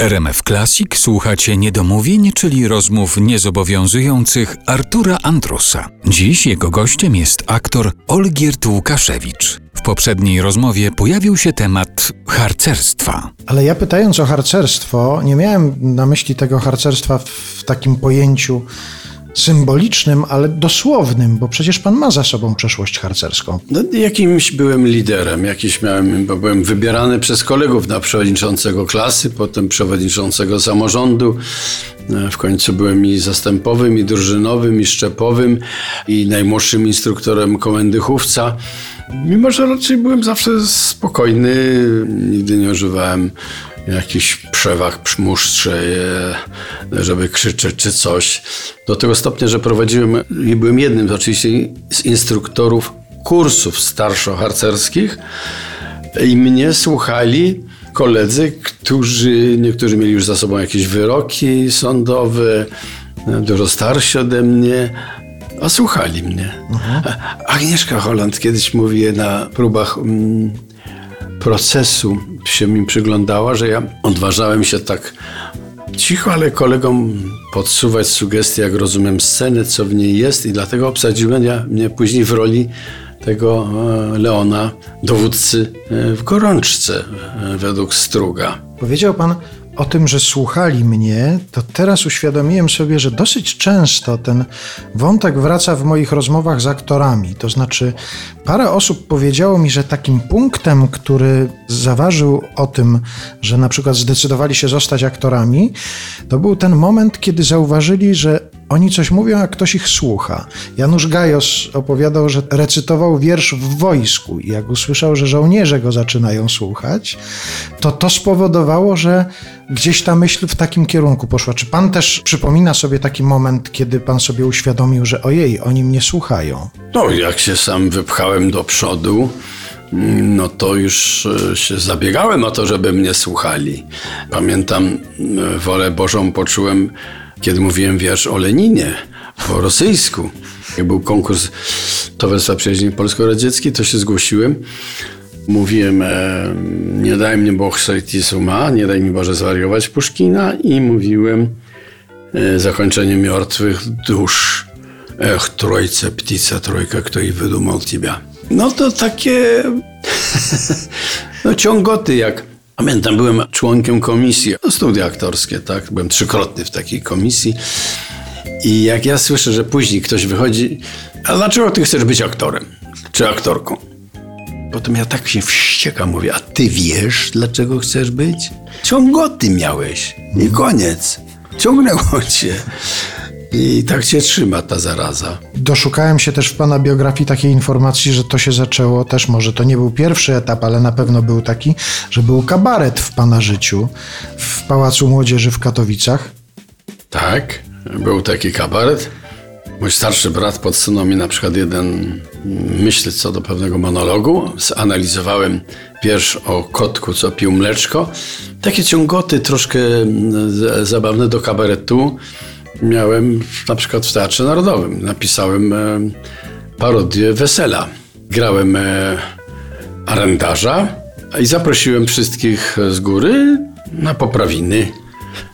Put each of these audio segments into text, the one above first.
RMF Classic słuchacie niedomówień, czyli rozmów niezobowiązujących Artura Andrusa. Dziś jego gościem jest aktor Olgierd Łukaszewicz. W poprzedniej rozmowie pojawił się temat harcerstwa. Ale ja pytając o harcerstwo, nie miałem na myśli tego harcerstwa w takim pojęciu symbolicznym, ale dosłownym, bo przecież pan ma za sobą przeszłość harcerską. No, jakimś byłem liderem, jakiś miałem, bo byłem wybierany przez kolegów na przewodniczącego klasy, potem przewodniczącego samorządu. W końcu byłem i zastępowym, i drużynowym, i szczepowym, i najmłodszym instruktorem komendy chówca. Mimo, że raczej byłem zawsze spokojny, nigdy nie używałem jakichś przewag, musztrze, żeby krzyczeć czy coś. Do tego stopnia, że prowadziłem i byłem jednym oczywiście z instruktorów kursów starszo-harcerskich i mnie słuchali koledzy, którzy niektórzy mieli już za sobą jakieś wyroki sądowe, dużo starsi ode mnie, a słuchali mnie. Mhm. Agnieszka Holland kiedyś mówi na próbach mm, procesu się mi przyglądała, że ja odważałem się tak cicho, ale kolegom podsuwać sugestie, jak rozumiem scenę, co w niej jest i dlatego obsadziłem ja, mnie później w roli tego e, Leona, dowódcy e, w gorączce e, według Struga. Powiedział pan o tym, że słuchali mnie, to teraz uświadomiłem sobie, że dosyć często ten wątek wraca w moich rozmowach z aktorami. To znaczy, parę osób powiedziało mi, że takim punktem, który zaważył o tym, że na przykład zdecydowali się zostać aktorami, to był ten moment, kiedy zauważyli, że oni coś mówią, a ktoś ich słucha. Janusz Gajos opowiadał, że recytował wiersz w wojsku i jak usłyszał, że żołnierze go zaczynają słuchać, to to spowodowało, że gdzieś ta myśl w takim kierunku poszła. Czy pan też przypomina sobie taki moment, kiedy pan sobie uświadomił, że ojej, oni mnie słuchają? No, jak się sam wypchałem do przodu, no to już e, się zabiegałem o to, żeby mnie słuchali. Pamiętam, e, wolę Bożą poczułem kiedy mówiłem wiersz o Leninie, po rosyjsku. Jak był konkurs Towarzystwa Przyjaźni Polsko-Radzieckiej, to się zgłosiłem. Mówiłem, e, nie daj mnie Bóg sojty suma, nie daj mi Boże zwariować Puszkina i mówiłem e, zakończenie martwych dusz. Ech, trojce, ptica, trojka, kto i wydumał ciebie. No to takie no ciągoty jak Pamiętam, byłem członkiem komisji, no, studia aktorskie, tak? Byłem trzykrotny w takiej komisji. I jak ja słyszę, że później ktoś wychodzi, a dlaczego ty chcesz być aktorem? Czy aktorką? Potem ja tak się wściekam, mówię, a ty wiesz, dlaczego chcesz być? Ciągoty miałeś i koniec. Ciągnęło cię. I tak cię trzyma ta zaraza. Doszukałem się też w pana biografii takiej informacji, że to się zaczęło też, może to nie był pierwszy etap, ale na pewno był taki, że był kabaret w pana życiu w Pałacu Młodzieży w Katowicach. Tak, był taki kabaret. Mój starszy brat podsunął mi na przykład jeden myśl co do pewnego monologu. Zanalizowałem wiersz o kotku, co pił mleczko. Takie ciągoty troszkę zabawne do kabaretu miałem na przykład w Teatrze Narodowym. Napisałem e, parodię Wesela. Grałem e, arendarza i zaprosiłem wszystkich z góry na poprawiny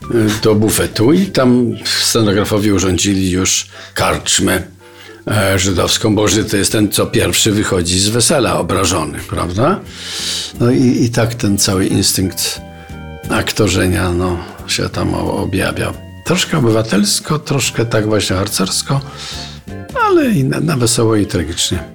e, do bufetu i tam scenografowie urządzili już karczmę żydowską, bo Żyd to jest ten, co pierwszy wychodzi z wesela obrażony, prawda? No i, i tak ten cały instynkt aktorzenia no, się tam objawia. Troszkę obywatelsko, troszkę tak właśnie harcersko, ale i na, na wesoło i tragicznie.